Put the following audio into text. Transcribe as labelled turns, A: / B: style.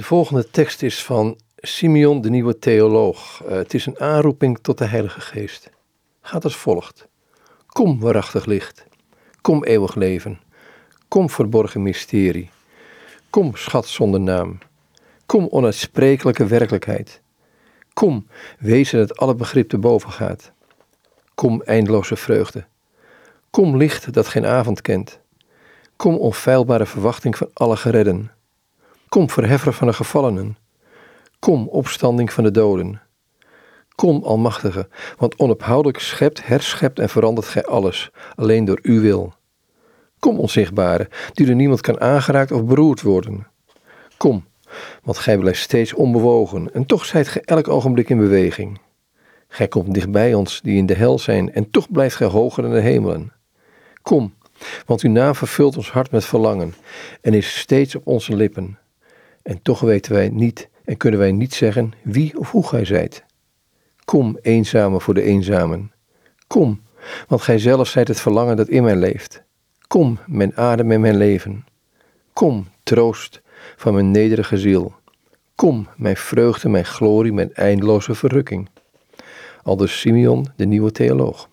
A: De volgende tekst is van Simeon, de nieuwe theoloog. Uh, het is een aanroeping tot de Heilige Geest. Gaat als volgt. Kom, waarachtig licht. Kom, eeuwig leven. Kom, verborgen mysterie. Kom, schat zonder naam. Kom, onuitsprekelijke werkelijkheid. Kom, wezen dat alle begrip te boven gaat. Kom, eindeloze vreugde. Kom, licht dat geen avond kent. Kom, onfeilbare verwachting van alle geredden. Kom, verheffer van de gevallenen. Kom, opstanding van de doden. Kom, Almachtige, want onophoudelijk schept, herschept en verandert gij alles, alleen door uw wil. Kom, onzichtbare, die door niemand kan aangeraakt of beroerd worden. Kom, want gij blijft steeds onbewogen en toch zijt gij elk ogenblik in beweging. Gij komt dichtbij ons die in de hel zijn en toch blijft gij hoger in de hemelen. Kom, want uw naam vervult ons hart met verlangen en is steeds op onze lippen. En toch weten wij niet en kunnen wij niet zeggen wie of hoe gij zijt. Kom, eenzame voor de eenzamen. Kom, want gij zelf zijt het verlangen dat in mij leeft. Kom, mijn adem en mijn leven. Kom, troost van mijn nederige ziel. Kom, mijn vreugde, mijn glorie, mijn eindeloze verrukking. Aldus Simeon, de nieuwe theoloog.